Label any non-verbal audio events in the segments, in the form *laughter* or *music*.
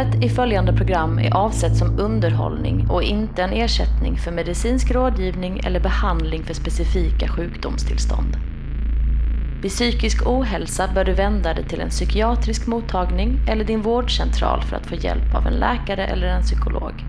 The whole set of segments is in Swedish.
Innehållet i följande program är avsett som underhållning och inte en ersättning för medicinsk rådgivning eller behandling för specifika sjukdomstillstånd. Vid psykisk ohälsa bör du vända dig till en psykiatrisk mottagning eller din vårdcentral för att få hjälp av en läkare eller en psykolog.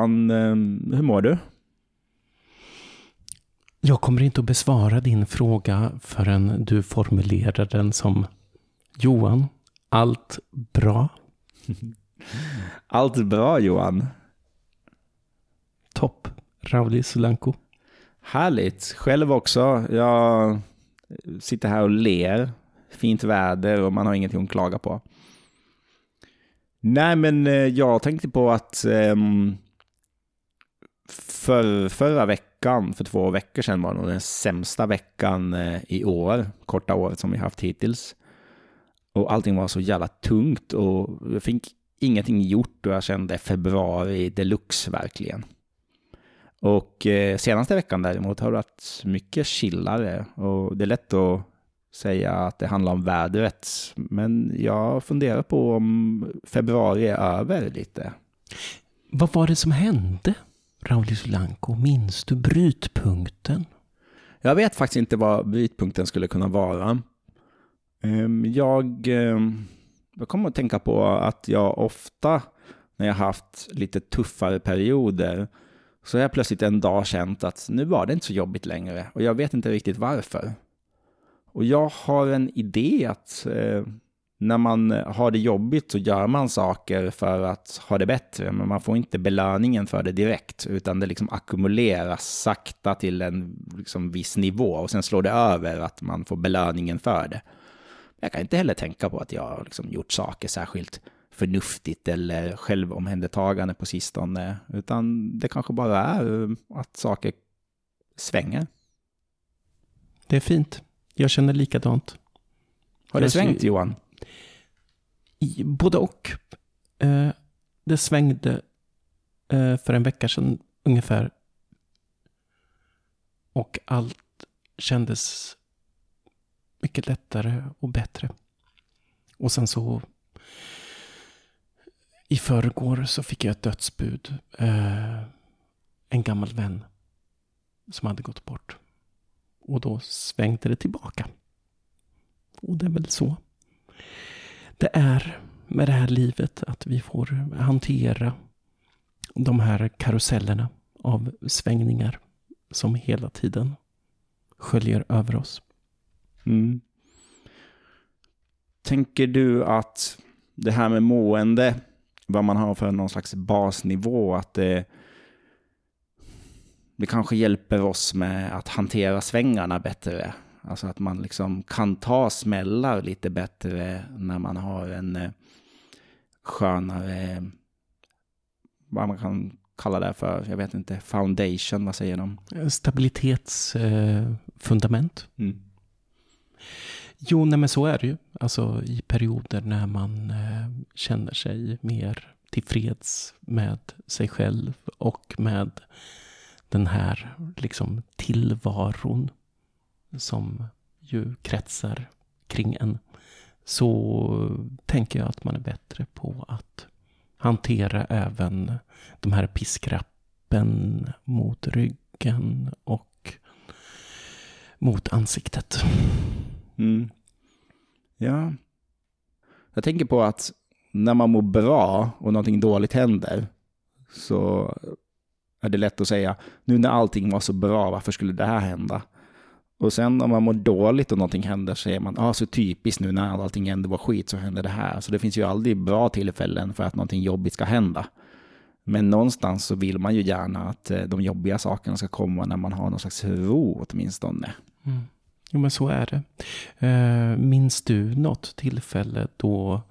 Johan, eh, hur mår du? Jag kommer inte att besvara din fråga förrän du formulerar den som Johan, allt bra? *laughs* Allt bra Johan. Topp. Rauli Solanko. Härligt. Själv också. Jag sitter här och ler. Fint väder och man har ingenting att klaga på. Nej, men eh, jag tänkte på att um, för, förra veckan, för två veckor sedan, var nog den sämsta veckan eh, i år, korta året som vi haft hittills. Och allting var så jävla tungt och jag fick ingenting gjort och jag kände februari deluxe verkligen. Och eh, senaste veckan däremot har det varit mycket chillare och det är lätt att säga att det handlar om vädret. Men jag funderar på om februari är över lite. Vad var det som hände, Rauli Solanko? Minns du brytpunkten? Jag vet faktiskt inte vad brytpunkten skulle kunna vara. Ehm, jag, ehm, jag kommer att tänka på att jag ofta när jag haft lite tuffare perioder så har jag plötsligt en dag känt att nu var det inte så jobbigt längre och jag vet inte riktigt varför. Och jag har en idé att ehm, när man har det jobbigt så gör man saker för att ha det bättre, men man får inte belöningen för det direkt, utan det liksom ackumuleras sakta till en liksom, viss nivå och sen slår det över att man får belöningen för det. Jag kan inte heller tänka på att jag har liksom gjort saker särskilt förnuftigt eller självomhändertagande på sistone, utan det kanske bara är att saker svänger. Det är fint. Jag känner likadant. Har det svängt Johan? I, både och. Eh, det svängde eh, för en vecka sedan ungefär. Och allt kändes mycket lättare och bättre. Och sen så i förrgår så fick jag ett dödsbud. Eh, en gammal vän som hade gått bort. Och då svängde det tillbaka. Och det är väl så det är med det här livet att vi får hantera de här karusellerna av svängningar som hela tiden sköljer över oss. Mm. Tänker du att det här med mående, vad man har för någon slags basnivå, att det, det kanske hjälper oss med att hantera svängarna bättre? Alltså att man liksom kan ta smällar lite bättre när man har en eh, skönare, vad man kan kalla det för, jag vet inte, foundation, vad säger de? Stabilitetsfundament. Mm. Jo, nej men så är det ju. Alltså i perioder när man eh, känner sig mer tillfreds med sig själv och med den här liksom tillvaron som ju kretsar kring en. Så tänker jag att man är bättre på att hantera även de här piskrappen mot ryggen och mot ansiktet. Mm. Ja. Jag tänker på att när man mår bra och någonting dåligt händer så är det lätt att säga nu när allting var så bra, varför skulle det här hända? Och sen om man mår dåligt och någonting händer så säger man, ja ah, så typiskt nu när allting ändå var skit så händer det här. Så det finns ju aldrig bra tillfällen för att någonting jobbigt ska hända. Men någonstans så vill man ju gärna att eh, de jobbiga sakerna ska komma när man har någon slags ro åtminstone. Mm. Jo, men så är det. Eh, minns du något tillfälle då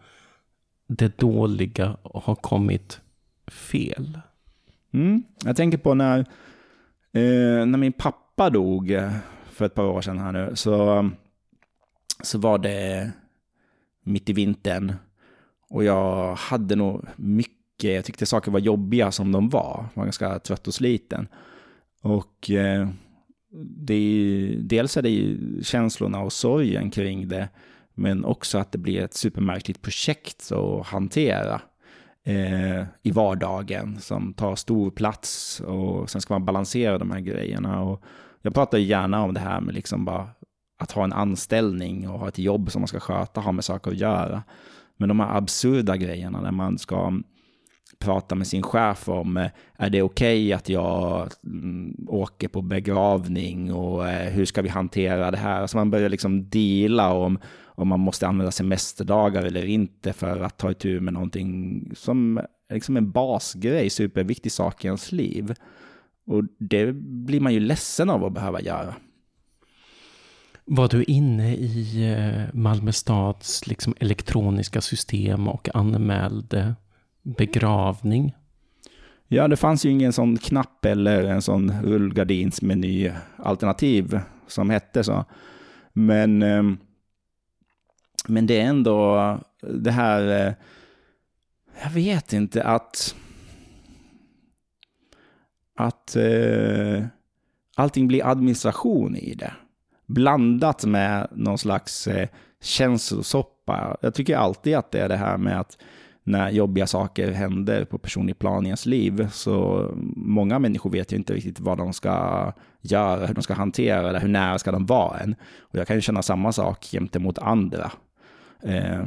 det dåliga har kommit fel? Mm. Jag tänker på när, eh, när min pappa dog för ett par år sedan här nu, så, um, så var det mitt i vintern. Och jag hade nog mycket, jag tyckte saker var jobbiga som de var. Jag var ganska trött och sliten. Och eh, det är, dels är det ju känslorna och sorgen kring det, men också att det blir ett supermärkligt projekt att hantera eh, i vardagen som tar stor plats och sen ska man balansera de här grejerna. Och jag pratar gärna om det här med liksom bara att ha en anställning och ha ett jobb som man ska sköta, ha med saker att göra. Men de här absurda grejerna när man ska mm, prata med sin chef om, eh, är det okej okay att jag mm, åker på begravning och eh, hur ska vi hantera det här? Så man börjar liksom dela om, om man måste använda semesterdagar eller inte för att ta itu med någonting som liksom en basgrej, superviktig sak i ens liv. Och det blir man ju ledsen av att behöva göra. Var du inne i eh, Malmö stads liksom elektroniska system och anmälde begravning? Ja, det fanns ju ingen sån knapp eller en sån rullgardinsmeny-alternativ som hette så. Men, ehm, men det är ändå det här, eh, jag vet inte, att att eh, allting blir administration i det. Blandat med någon slags eh, känslosoppa. Jag tycker alltid att det är det här med att när jobbiga saker händer på personlig plan i ens liv. Så många människor vet ju inte riktigt vad de ska göra, hur de ska hantera det, hur nära ska de vara en. Och jag kan ju känna samma sak gentemot andra. Eh,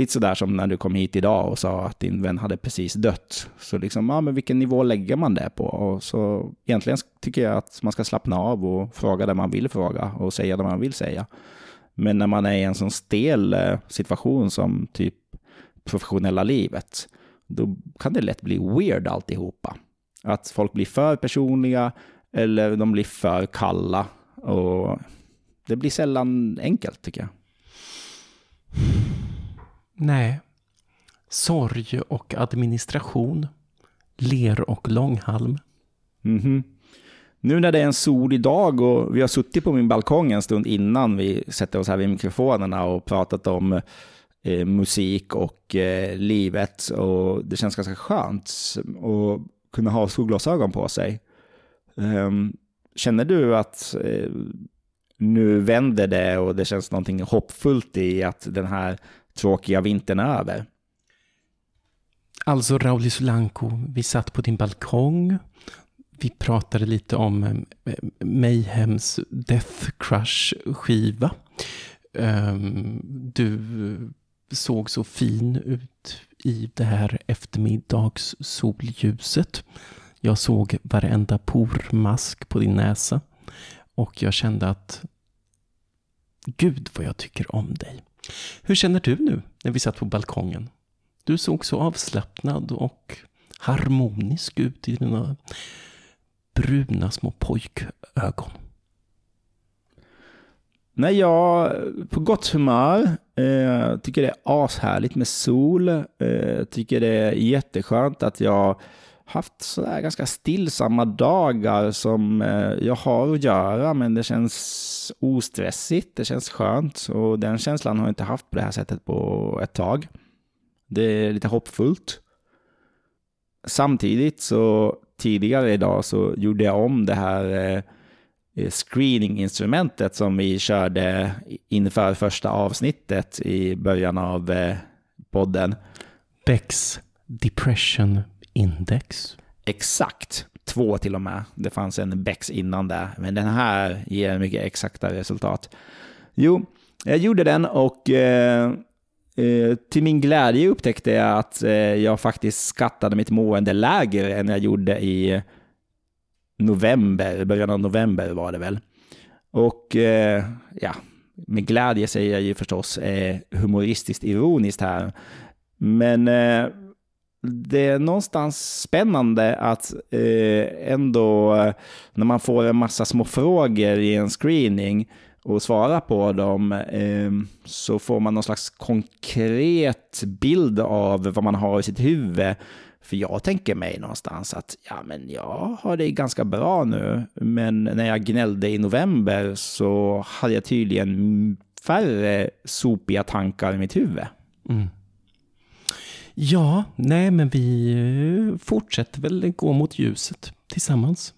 lite sådär som när du kom hit idag och sa att din vän hade precis dött. Så liksom, ja men vilken nivå lägger man det på? Och så egentligen tycker jag att man ska slappna av och fråga det man vill fråga och säga det man vill säga. Men när man är i en sån stel eh, situation som typ professionella livet, då kan det lätt bli weird alltihopa. Att folk blir för personliga eller de blir för kalla. Och det blir sällan enkelt tycker jag. Nej. Sorg och administration. Ler och långhalm. Mm -hmm. Nu när det är en solig dag och vi har suttit på min balkong en stund innan vi sätter oss här vid mikrofonerna och pratat om eh, musik och eh, livet. Och det känns ganska skönt att kunna ha solglasögon på sig. Um, känner du att eh, nu vänder det och det känns någonting hoppfullt i att den här tråkiga vintern är över? Alltså Rauli Solanko, vi satt på din balkong. Vi pratade lite om eh, Mayhems Death Crush-skiva. Ehm, du eh, såg så fin ut i det här eftermiddagssolljuset. Jag såg varenda pormask på din näsa och jag kände att Gud vad jag tycker om dig. Hur känner du nu när vi satt på balkongen? Du såg så avslappnad och harmonisk ut i dina bruna små pojkögon. Nej, jag är på gott humör. Eh, tycker det är ashärligt med sol. Eh, tycker det är jätteskönt att jag haft sådär ganska stillsamma dagar som eh, jag har att göra, men det känns ostressigt, det känns skönt och den känslan har jag inte haft på det här sättet på ett tag. Det är lite hoppfullt. Samtidigt så tidigare idag så gjorde jag om det här screeninginstrumentet screening-instrumentet som vi körde inför första avsnittet i början av podden. Becks Depression Index. Exakt. Två till och med. Det fanns en Bex innan där. Men den här ger mycket exakta resultat. Jo, jag gjorde den och eh, eh, till min glädje upptäckte jag att eh, jag faktiskt skattade mitt mående lägre än jag gjorde i november, början av november var det väl. Och eh, ja, med glädje säger jag ju förstås eh, humoristiskt ironiskt här. Men eh, det är någonstans spännande att eh, ändå när man får en massa små frågor i en screening och svara på dem eh, så får man någon slags konkret bild av vad man har i sitt huvud. För jag tänker mig någonstans att ja, men jag har det ganska bra nu. Men när jag gnällde i november så hade jag tydligen färre sopiga tankar i mitt huvud. Mm. Ja, nej men vi eh, fortsätter väl gå mot ljuset tillsammans.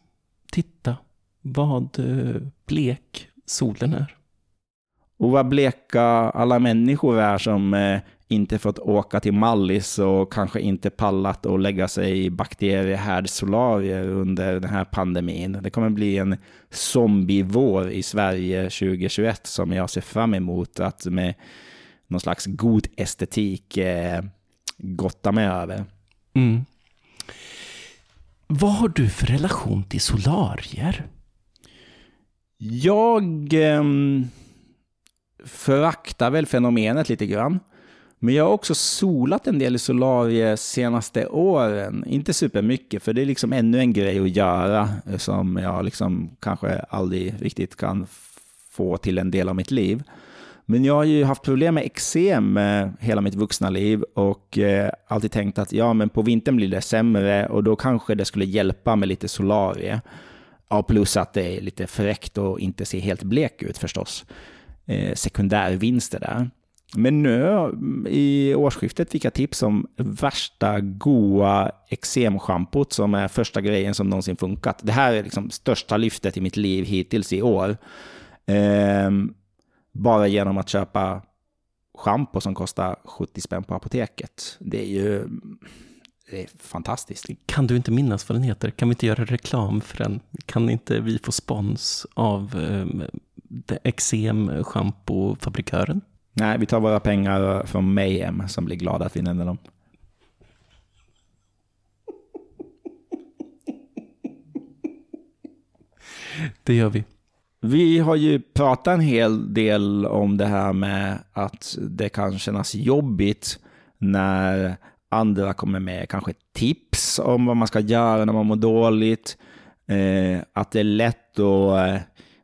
Titta vad eh, blek solen är. Och vad bleka alla människor är som eh, inte fått åka till Mallis och kanske inte pallat att lägga sig i bakteriehärdssolarier under den här pandemin. Det kommer bli en zombievår i Sverige 2021 som jag ser fram emot att med någon slags god estetik eh, gotta mig över. Mm. Vad har du för relation till solarier? Jag eh, föraktar väl fenomenet lite grann. Men jag har också solat en del i solarier senaste åren. Inte supermycket, för det är liksom ännu en grej att göra som jag liksom kanske aldrig riktigt kan få till en del av mitt liv. Men jag har ju haft problem med eksem eh, hela mitt vuxna liv och eh, alltid tänkt att ja, men på vintern blir det sämre och då kanske det skulle hjälpa med lite solarie. Ja, plus att det är lite fräckt och inte ser helt blek ut förstås. Eh, sekundärvinster där. Men nu mm, i årsskiftet fick jag tips om värsta goa eksemschampot som är första grejen som någonsin funkat. Det här är liksom största lyftet i mitt liv hittills i år. Eh, bara genom att köpa schampo som kostar 70 spänn på apoteket. Det är ju det är fantastiskt. Kan du inte minnas vad den heter? Kan vi inte göra reklam för den? Kan inte vi få spons av eksem schampofabrikören? Nej, vi tar våra pengar från Mayhem som blir glada att vi nämner dem. Det gör vi. Vi har ju pratat en hel del om det här med att det kan kännas jobbigt när andra kommer med kanske tips om vad man ska göra när man mår dåligt. Eh, att det är lätt att eh,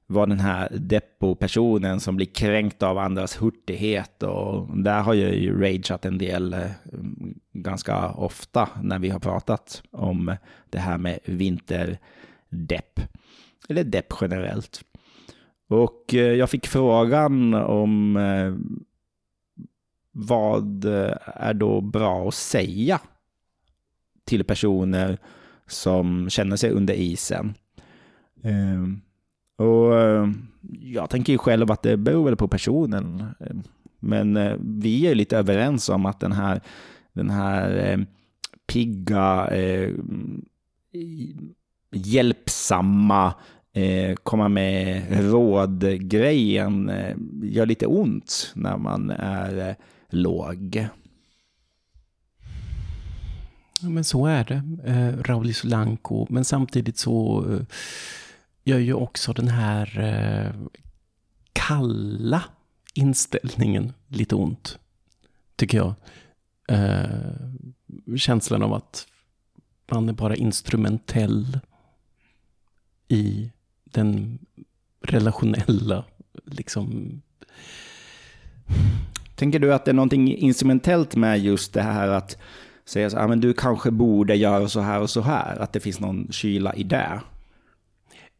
vara den här deppo-personen som blir kränkt av andras hurtighet. Och där har jag ju rageat en del eh, ganska ofta när vi har pratat om det här med vinterdepp. Eller depp generellt. Och eh, jag fick frågan om eh, vad eh, är då bra att säga till personer som känner sig under isen. Ehm, och jag tänker ju själv att det beror väl på personen. Ehm, men vi är lite överens om att den här, den här pigga, hjälpsamma Eh, komma med råd-grejen eh, gör lite ont när man är eh, låg. Ja, men så är det. Eh, Rauli Solanko. Men samtidigt så eh, gör ju också den här eh, kalla inställningen lite ont. Tycker jag. Eh, känslan av att man är bara instrumentell i den relationella liksom... Tänker du att det är någonting instrumentellt med just det här att säga så här, men du kanske borde göra så här och så här, att det finns någon kyla i det?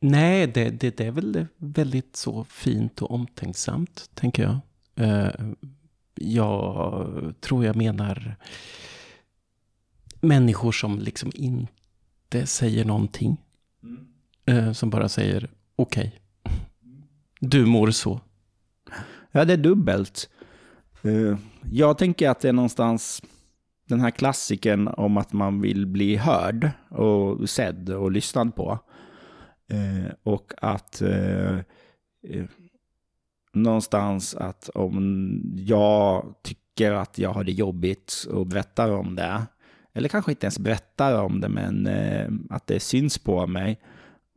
Nej, det, det, det är väl väldigt så fint och omtänksamt, tänker jag. Uh, jag tror jag menar människor som liksom inte säger någonting. Eh, som bara säger okej. Okay. Du mår så. Ja, det är dubbelt. Uh, jag tänker att det är någonstans den här klassiken om att man vill bli hörd och sedd och lyssnad på. Uh, och att uh, någonstans att om jag tycker att jag har det jobbigt och berättar om det, eller kanske inte ens berättar om det, men att det syns på mig,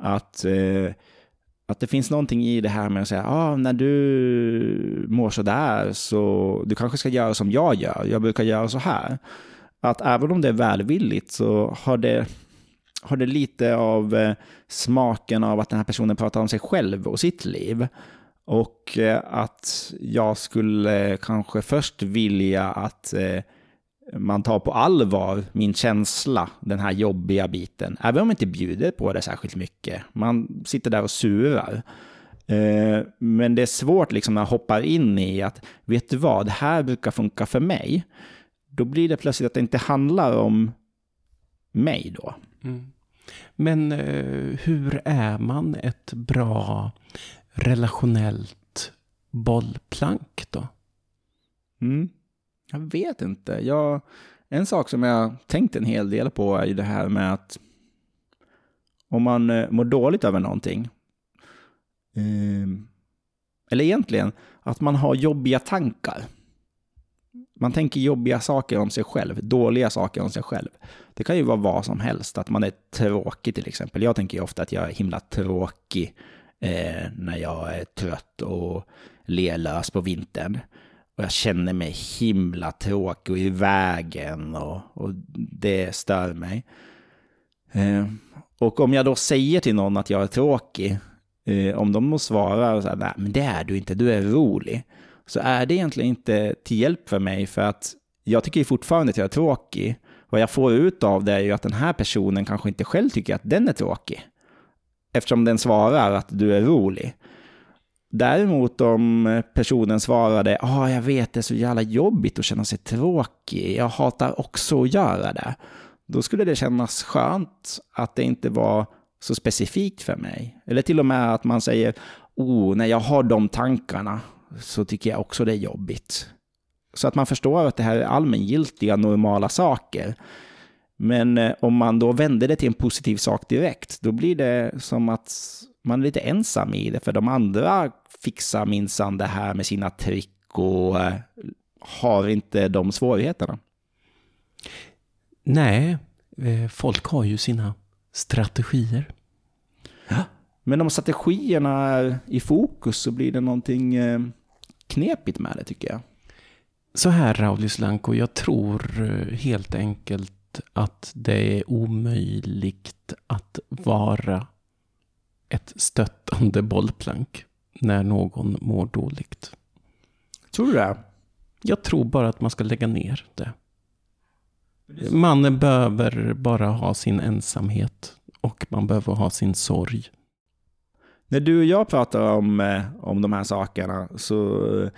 att, eh, att det finns någonting i det här med att säga, ah, när du mår sådär så du kanske ska göra som jag gör, jag brukar göra så här. Att även om det är välvilligt så har det, har det lite av eh, smaken av att den här personen pratar om sig själv och sitt liv. Och eh, att jag skulle kanske först vilja att eh, man tar på allvar min känsla, den här jobbiga biten. Även om man inte bjuder på det särskilt mycket. Man sitter där och surar. Eh, men det är svårt liksom när jag hoppar in i att, vet du vad, det här brukar funka för mig. Då blir det plötsligt att det inte handlar om mig då. Mm. Men eh, hur är man ett bra relationellt bollplank då? Mm. Jag vet inte. Jag, en sak som jag tänkt en hel del på är ju det här med att om man eh, mår dåligt över någonting, ehm, eller egentligen att man har jobbiga tankar. Man tänker jobbiga saker om sig själv, dåliga saker om sig själv. Det kan ju vara vad som helst, att man är tråkig till exempel. Jag tänker ju ofta att jag är himla tråkig eh, när jag är trött och lelös på vintern. Och jag känner mig himla tråkig och i vägen och, och det stör mig. Eh, och om jag då säger till någon att jag är tråkig, eh, om de då svarar så här, nej men det är du inte, du är rolig, så är det egentligen inte till hjälp för mig för att jag tycker fortfarande att jag är tråkig. Vad jag får ut av det är ju att den här personen kanske inte själv tycker att den är tråkig. Eftersom den svarar att du är rolig. Däremot om eh, personen svarade, ja ah, jag vet det är så jävla jobbigt att känna sig tråkig, jag hatar också att göra det. Då skulle det kännas skönt att det inte var så specifikt för mig. Eller till och med att man säger, oh, när jag har de tankarna så tycker jag också det är jobbigt. Så att man förstår att det här är allmängiltiga, normala saker. Men eh, om man då vänder det till en positiv sak direkt, då blir det som att man är lite ensam i det, för de andra fixar minsann det här med sina trick och eh, har inte de svårigheterna. Nej, eh, folk har ju sina strategier. Ja. Men om strategierna är i fokus så blir det någonting eh, knepigt med det tycker jag. Så här Raulis Lanko, jag tror helt enkelt att det är omöjligt att vara ett stöttande bollplank när någon mår dåligt. Tror du det? Jag tror bara att man ska lägga ner det. Man behöver bara ha sin ensamhet och man behöver ha sin sorg. När du och jag pratar om, eh, om de här sakerna så,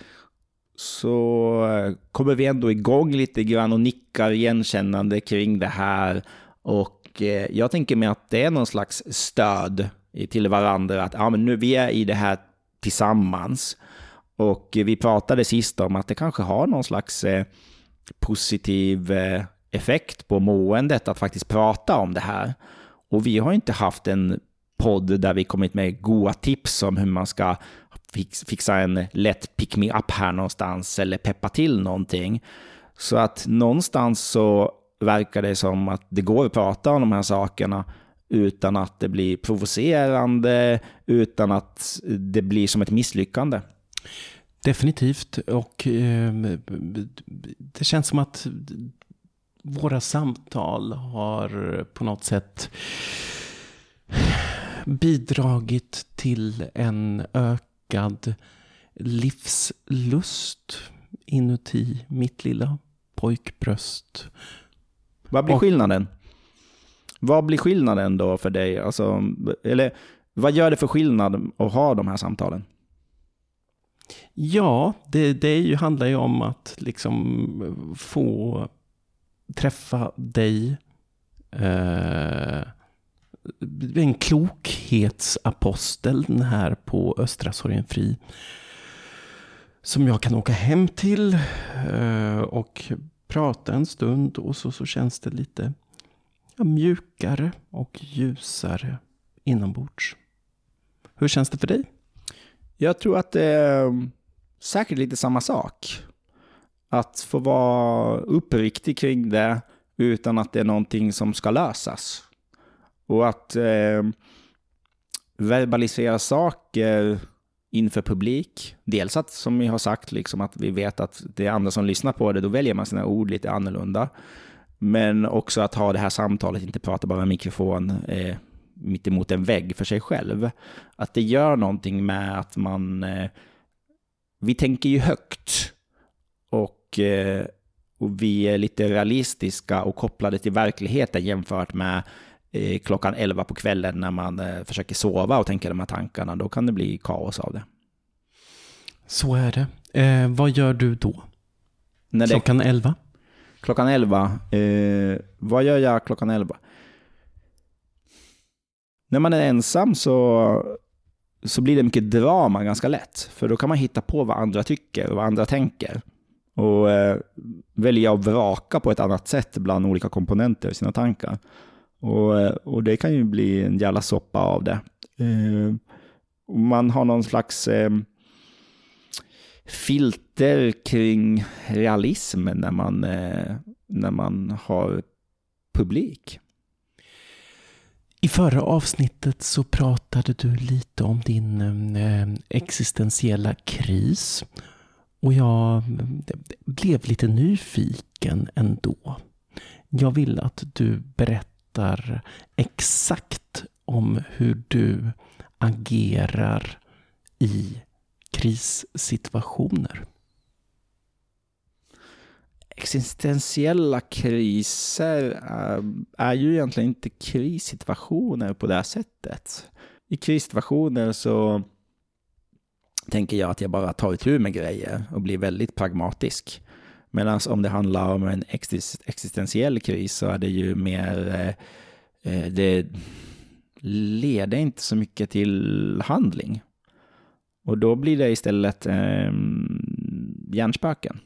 så kommer vi ändå igång lite grann och nickar igenkännande kring det här. Och eh, jag tänker mig att det är någon slags stöd till varandra. Att ja, men nu vi är i det här tillsammans. Och vi pratade sist om att det kanske har någon slags eh, positiv eh, effekt på måendet att faktiskt prata om det här. Och vi har inte haft en podd där vi kommit med goda tips om hur man ska fix, fixa en lätt pick me up här någonstans eller peppa till någonting. Så att någonstans så verkar det som att det går att prata om de här sakerna utan att det blir provocerande, utan att det blir som ett misslyckande. Definitivt. Och eh, det känns som att våra samtal har på något sätt bidragit till en ökad livslust inuti mitt lilla pojkbröst. Vad blir skillnaden? Vad blir skillnaden då för dig? Alltså, eller vad gör det för skillnad att ha de här samtalen? Ja, det, det ju, handlar ju om att liksom få träffa dig. Eh, en klokhetsapostel här på Östra Sorgenfri. Som jag kan åka hem till eh, och prata en stund och så, så känns det lite mjukare och ljusare inombords. Hur känns det för dig? Jag tror att det är mm, säkert lite samma sak. Att få vara uppriktig kring det utan att det är någonting som ska lösas. Och att eh, verbalisera saker inför publik. Dels att, som vi har sagt, liksom att vi vet att det är andra som lyssnar på det, då väljer man sina ord lite annorlunda. Men också att ha det här samtalet, inte prata bara mikrofon eh, mitt emot en vägg för sig själv. Att det gör någonting med att man... Eh, vi tänker ju högt. Och, eh, och vi är lite realistiska och kopplade till verkligheten jämfört med eh, klockan 11 på kvällen när man eh, försöker sova och tänker de här tankarna, då kan det bli kaos av det. Så är det. Eh, vad gör du då? När det, Klockan 11? Klockan 11, eh, vad gör jag klockan 11? När man är ensam så, så blir det mycket drama ganska lätt. För då kan man hitta på vad andra tycker och vad andra tänker. Och eh, välja att vraka på ett annat sätt bland olika komponenter i sina tankar. Och, eh, och det kan ju bli en jävla soppa av det. Eh, man har någon slags eh, filter kring realism när man, eh, när man har publik. I förra avsnittet så pratade du lite om din eh, existentiella kris. Och jag eh, blev lite nyfiken ändå. Jag vill att du berättar exakt om hur du agerar i krissituationer. Existentiella kriser eh, är, ju egentligen inte krissituationer på det här sättet. I krissituationer så tänker jag att jag bara tar itu med grejer och blir väldigt pragmatisk. Medan om det handlar om en existentiell kris så är det ju mer, eh, eh, det leder inte så mycket till handling. Och då blir det istället eh, hjärnspöken.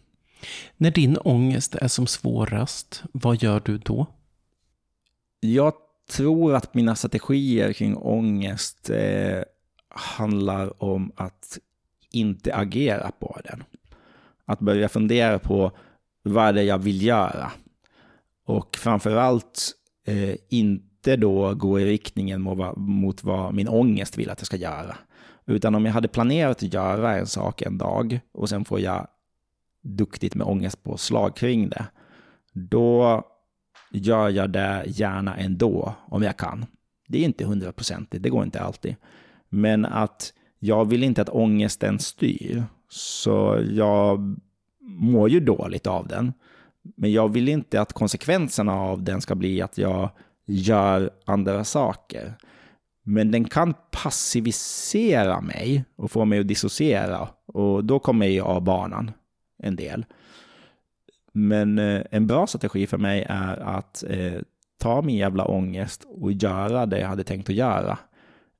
När din ångest är som svårast, vad gör du då? Jag tror att mina strategier kring ångest eh, handlar om att inte agera på den. Att börja fundera på vad det är jag vill göra. Och framförallt eh, inte då gå i riktningen mot vad, mot vad min ångest vill att jag ska göra. Utan om jag hade planerat att göra en sak en dag och sen får jag duktigt med ångestpåslag kring det, då gör jag det gärna ändå om jag kan. Det är inte hundraprocentigt, det går inte alltid. Men att jag vill inte att ångesten styr, så jag mår ju dåligt av den. Men jag vill inte att konsekvenserna av den ska bli att jag gör andra saker. Men den kan passivisera mig och få mig att dissociera. Och då kommer jag av banan en del. Men eh, en bra strategi för mig är att eh, ta min jävla ångest och göra det jag hade tänkt att göra.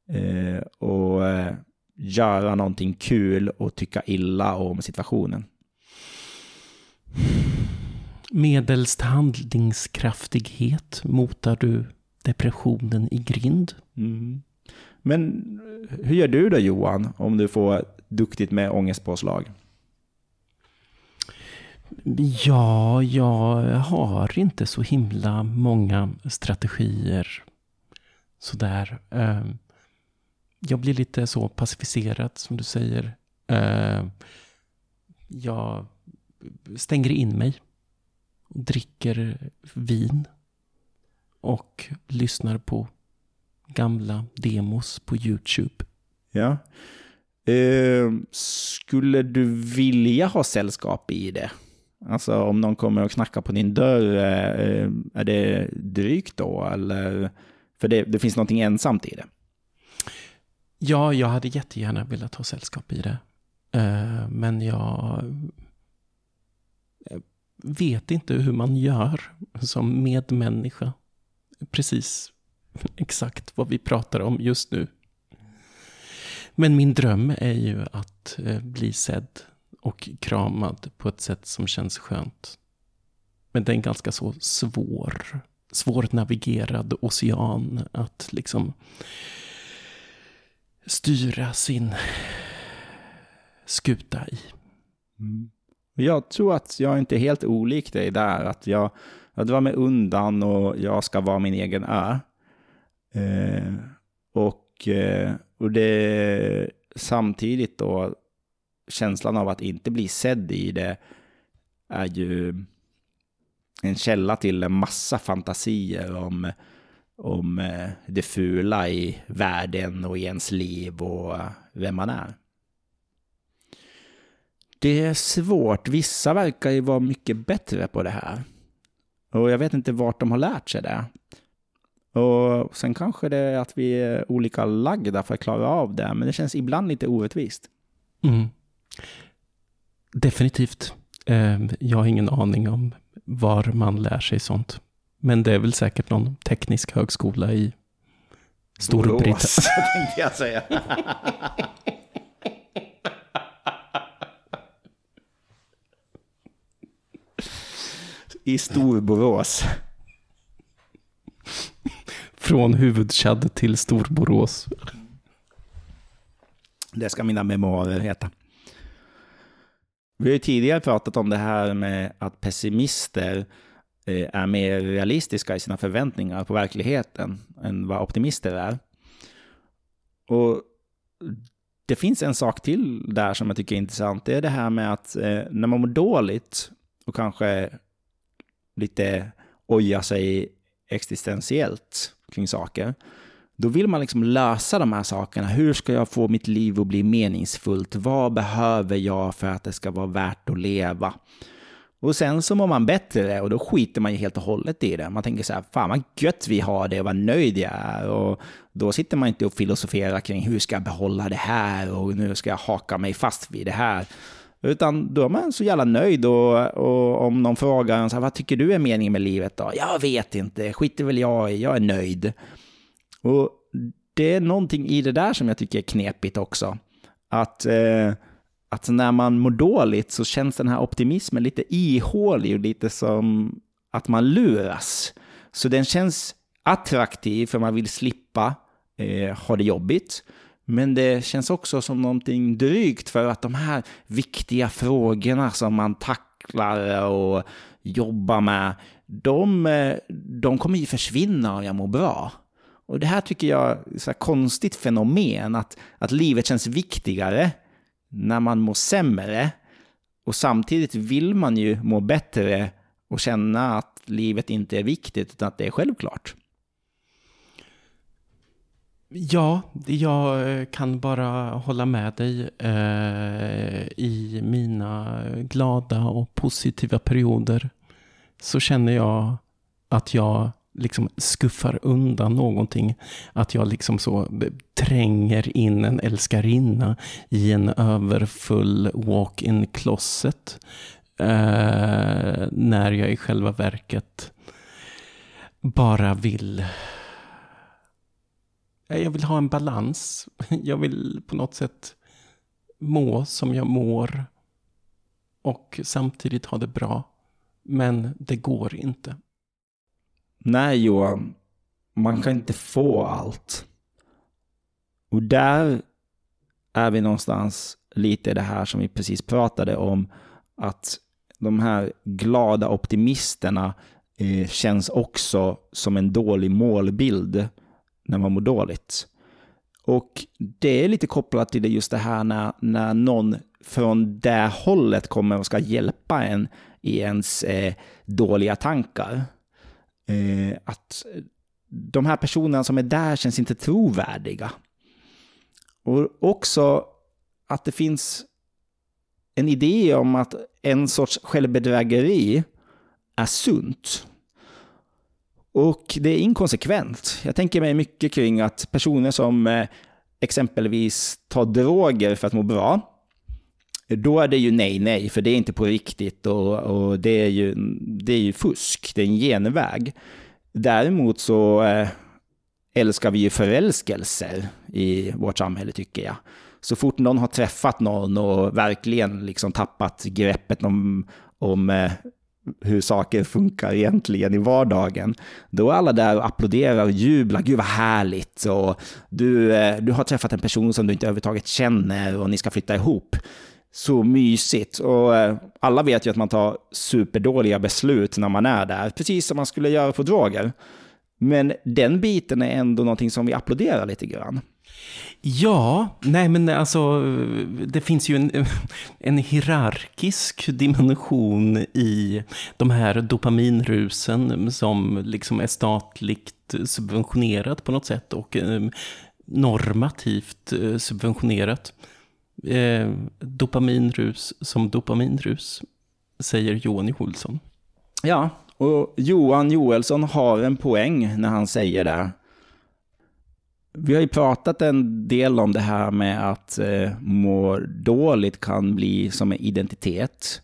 Eh, och eh, göra någonting kul och tycka illa om situationen. Medelst handlingskraftighet motar du depressionen i grind. Mm. Men hur gör du då Johan, om du får duktigt med ångestpåslag? Ja, jag har inte så himla många strategier sådär. Ehm, Jag blir lite så pacificerad som du säger. Ehm, Jag stänger in mig. Dricker vin. Och lyssnar på gamla demos på YouTube. Ja. Eh, skulle du vilja ha sällskap i det? Alltså om någon kommer och knackar på din dörr, eh, är det drygt då? Eller? För det, det finns någonting ensamt i det. Ja, jag hade jättegärna velat ha sällskap i det. Eh, Men jag vet inte hur man gör som medmänniska. Precis exakt vad vi pratar om just nu. Men min dröm är ju att eh, bli sedd och kramad på ett sätt som känns skönt. Men det är en ganska så svår, svårnavigerad ocean att liksom styra sin skuta i. Mm. Jag tror att jag inte är helt olik dig där. Att jag, jag drar mig undan och jag ska vara min egen ö. Eh, och, eh, och det samtidigt då känslan av att inte bli sedd i det är ju en källa till en massa fantasier om, om eh, det fula i världen och i ens liv och eh, vem man är. Det är svårt. Vissa verkar ju vara mycket bättre på det här. Och jag vet inte vart de har lärt sig det. Och sen kanske det är att vi är olika lagda för att klara av det, men det känns ibland lite orättvist. Mm. Definitivt. Eh, jag har ingen aning om var man lär sig sånt. Men det är väl säkert någon teknisk högskola i Storbritannien. *laughs* tänkte jag säga. *laughs* I Storborås. Från huvudchadd till Storborås. Det ska mina memoarer heta. Vi har ju tidigare pratat om det här med att pessimister eh, är mer realistiska i sina förväntningar på verkligheten än vad optimister är. Och det finns en sak till där som jag tycker är intressant. Det är det här med att eh, när man mår dåligt och kanske lite oja sig existentiellt kring saker, då vill man liksom lösa de här sakerna. Hur ska jag få mitt liv att bli meningsfullt? Vad behöver jag för att det ska vara värt att leva? Och sen så mår man bättre och då skiter man ju helt och hållet i det. Man tänker så här, fan vad gött vi har det och vad nöjd jag är. Och då sitter man inte och filosoferar kring hur ska jag behålla det här och nu ska jag haka mig fast vid det här. Utan då är man så jävla nöjd och, och om någon frågar en så här, vad tycker du är meningen med livet då? Jag vet inte, skiter väl jag i, jag är nöjd. Och det är någonting i det där som jag tycker är knepigt också. Att, eh, att när man mår dåligt så känns den här optimismen lite ihålig och lite som att man luras. Så den känns attraktiv för man vill slippa eh, ha det jobbigt. Men det känns också som någonting drygt för att de här viktiga frågorna som man tacklar och jobbar med, de, eh, de kommer ju försvinna om jag mår bra. Och det här tycker jag är ett konstigt fenomen, att, att livet känns viktigare när man mår sämre. Och samtidigt vill man ju må bättre och känna att livet inte är viktigt, utan att det är självklart. Ja, jag eh, kan bara hålla med dig eh, i mina glada och positiva perioder. Så känner jag att jag liksom skuffar undan någonting. Att jag liksom så eh, tränger in en älskarinna i en överfull walk-in closet. Eh, när jag i själva verket bara vill jag vill ha en balans. *laughs* Jag vill på något sätt må som jag mår och samtidigt ha det bra. Men det går inte. Nej Johan, man kan inte få allt. Och där är vi någonstans lite det här som vi precis pratade om, att de här glada optimisterna eh, känns också som en dålig målbild när man mår dåligt. Och det är lite kopplat till det just det här när, när någon från det hållet kommer och ska hjälpa en i ens eh, dåliga tankar. Eh, att de här personerna som är där känns inte trovärdiga. Och också att det finns en idé om att en sorts självbedrägeri är sunt. Och det är inkonsekvent. Jag tänker mig mycket kring att personer som eh, exempelvis tar droger för att må bra, då är det ju nej, nej, för det är inte på riktigt och, och det, är ju, det är ju fusk, det är en genväg. Däremot så eh, älskar vi ju förälskelser i vårt samhälle tycker jag. Så fort någon har träffat någon och verkligen liksom tappat greppet om, om eh, hur saker funkar egentligen i vardagen. Då är alla där och applåderar och jublar. Gud vad härligt! Och du, eh, du har träffat en person som du inte överhuvudtaget känner och ni ska flytta ihop. Så mysigt. Och eh, alla vet ju att man tar superdåliga beslut när man är där, precis som man skulle göra på droger. Men den biten är ändå någonting som vi applåderar lite grann. Ja, nej men alltså det finns ju en, en hierarkisk dimension i de här dopaminrusen som liksom är statligt subventionerat på något sätt och ehm, normativt eh, subventionerat. Eh, dopaminrus som dopaminrus, säger Johan Olsson. Ja, Och Johan Joelsson har en poäng när han säger det. Vi har ju pratat en del om det här med att eh, må dåligt kan bli som en identitet.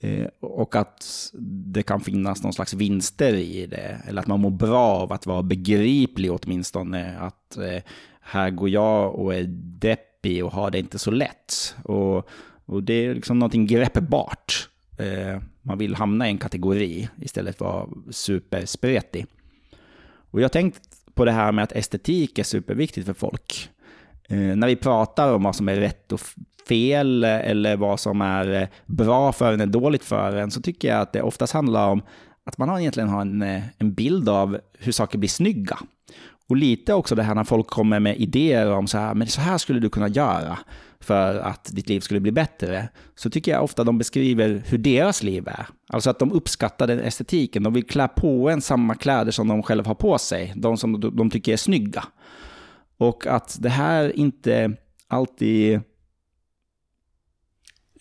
Eh, och att det kan finnas någon slags vinster i det. Eller att man mår bra av att vara begriplig åtminstone. Att eh, här går jag och är deppig och har det inte så lätt. Och, och det är liksom någonting greppbart. Eh, man vill hamna i en kategori istället för att vara superspretig. Och jag tänkte på det här med att estetik är superviktigt för folk. Eh, när vi pratar om vad som är rätt och fel eller vad som är eh, bra för en och dåligt för en så tycker jag att det oftast handlar om att man egentligen har en, eh, en bild av hur saker blir snygga. Och lite också det här när folk kommer med idéer om så här, men så här skulle du kunna göra för att ditt liv skulle bli bättre, så tycker jag ofta de beskriver hur deras liv är. Alltså att de uppskattar den estetiken, de vill klä på en samma kläder som de själva har på sig, de som de tycker är snygga. Och att det här inte alltid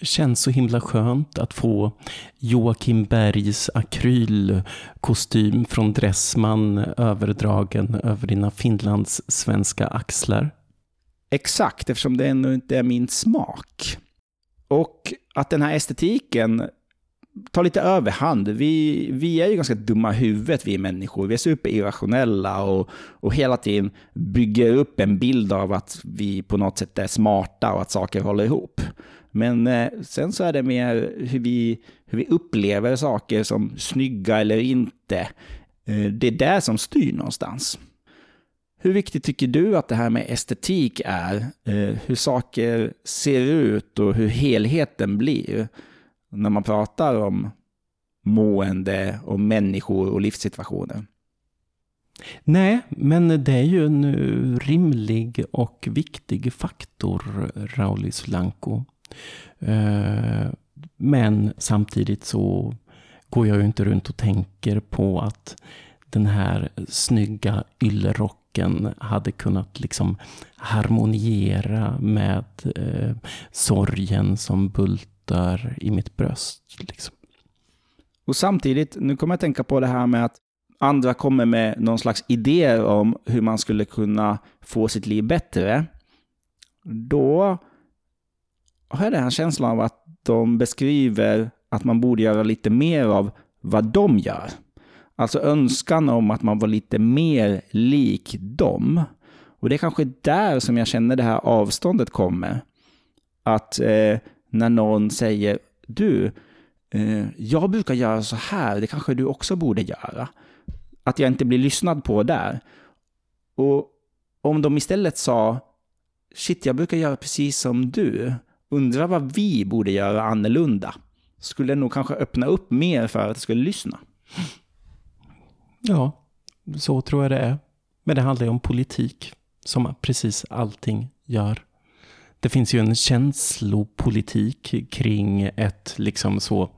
känns så himla skönt att få Joakim Bergs akrylkostym från Dressman överdragen över dina Finlands svenska axlar. Exakt, eftersom det ännu inte är min smak. Och att den här estetiken tar lite överhand. Vi, vi är ju ganska dumma i huvudet, vi människor. Vi är superirrationella och, och hela tiden bygger upp en bild av att vi på något sätt är smarta och att saker håller ihop. Men eh, sen så är det mer hur vi, hur vi upplever saker som snygga eller inte. Eh, det är det som styr någonstans. Hur viktigt tycker du att det här med estetik är? Eh, hur saker ser ut och hur helheten blir när man pratar om mående och människor och livssituationer? Nej, men det är ju en rimlig och viktig faktor, Rauli Solanko. Eh, men samtidigt så går jag ju inte runt och tänker på att den här snygga yllerocken hade kunnat liksom harmoniera med eh, sorgen som bultar i mitt bröst. Liksom. Och samtidigt, nu kommer jag att tänka på det här med att andra kommer med någon slags idéer om hur man skulle kunna få sitt liv bättre. Då har jag den här känslan av att de beskriver att man borde göra lite mer av vad de gör. Alltså önskan om att man var lite mer lik dem. Och det är kanske där som jag känner det här avståndet kommer. Att eh, när någon säger du, eh, jag brukar göra så här, det kanske du också borde göra. Att jag inte blir lyssnad på där. Och om de istället sa, shit, jag brukar göra precis som du. Undrar vad vi borde göra annorlunda. Skulle nog kanske öppna upp mer för att jag skulle lyssna. Ja, så tror jag det är. Men det handlar ju om politik, som precis allting gör. Det finns ju en känslopolitik kring ett liksom så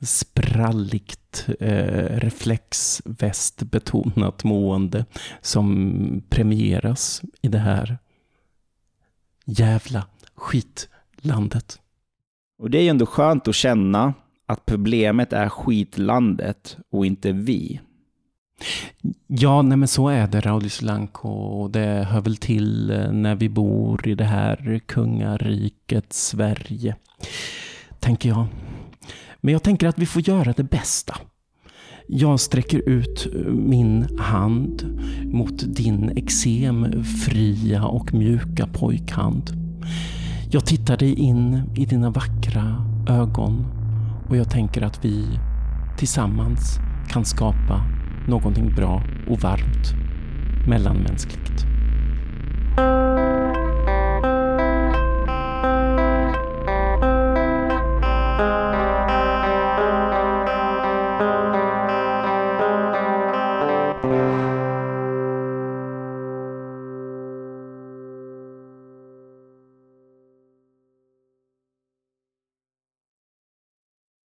spralligt eh, reflexvästbetonat mående som premieras i det här jävla skit skitlandet. Och det är ju ändå skönt att känna att problemet är skitlandet och inte vi. Ja, nej men så är det Rauli Solanko och det hör väl till eh, när vi bor i det här kungariket Sverige, tänker jag. Men jag tänker att vi får göra det bästa. Jag sträcker ut eh, min hand mot din exemfria och mjuka pojkhand. Jag tittar dig in i dina vackra ögon och jag tänker att vi tillsammans kan skapa någonting bra och varmt mellanmänskligt.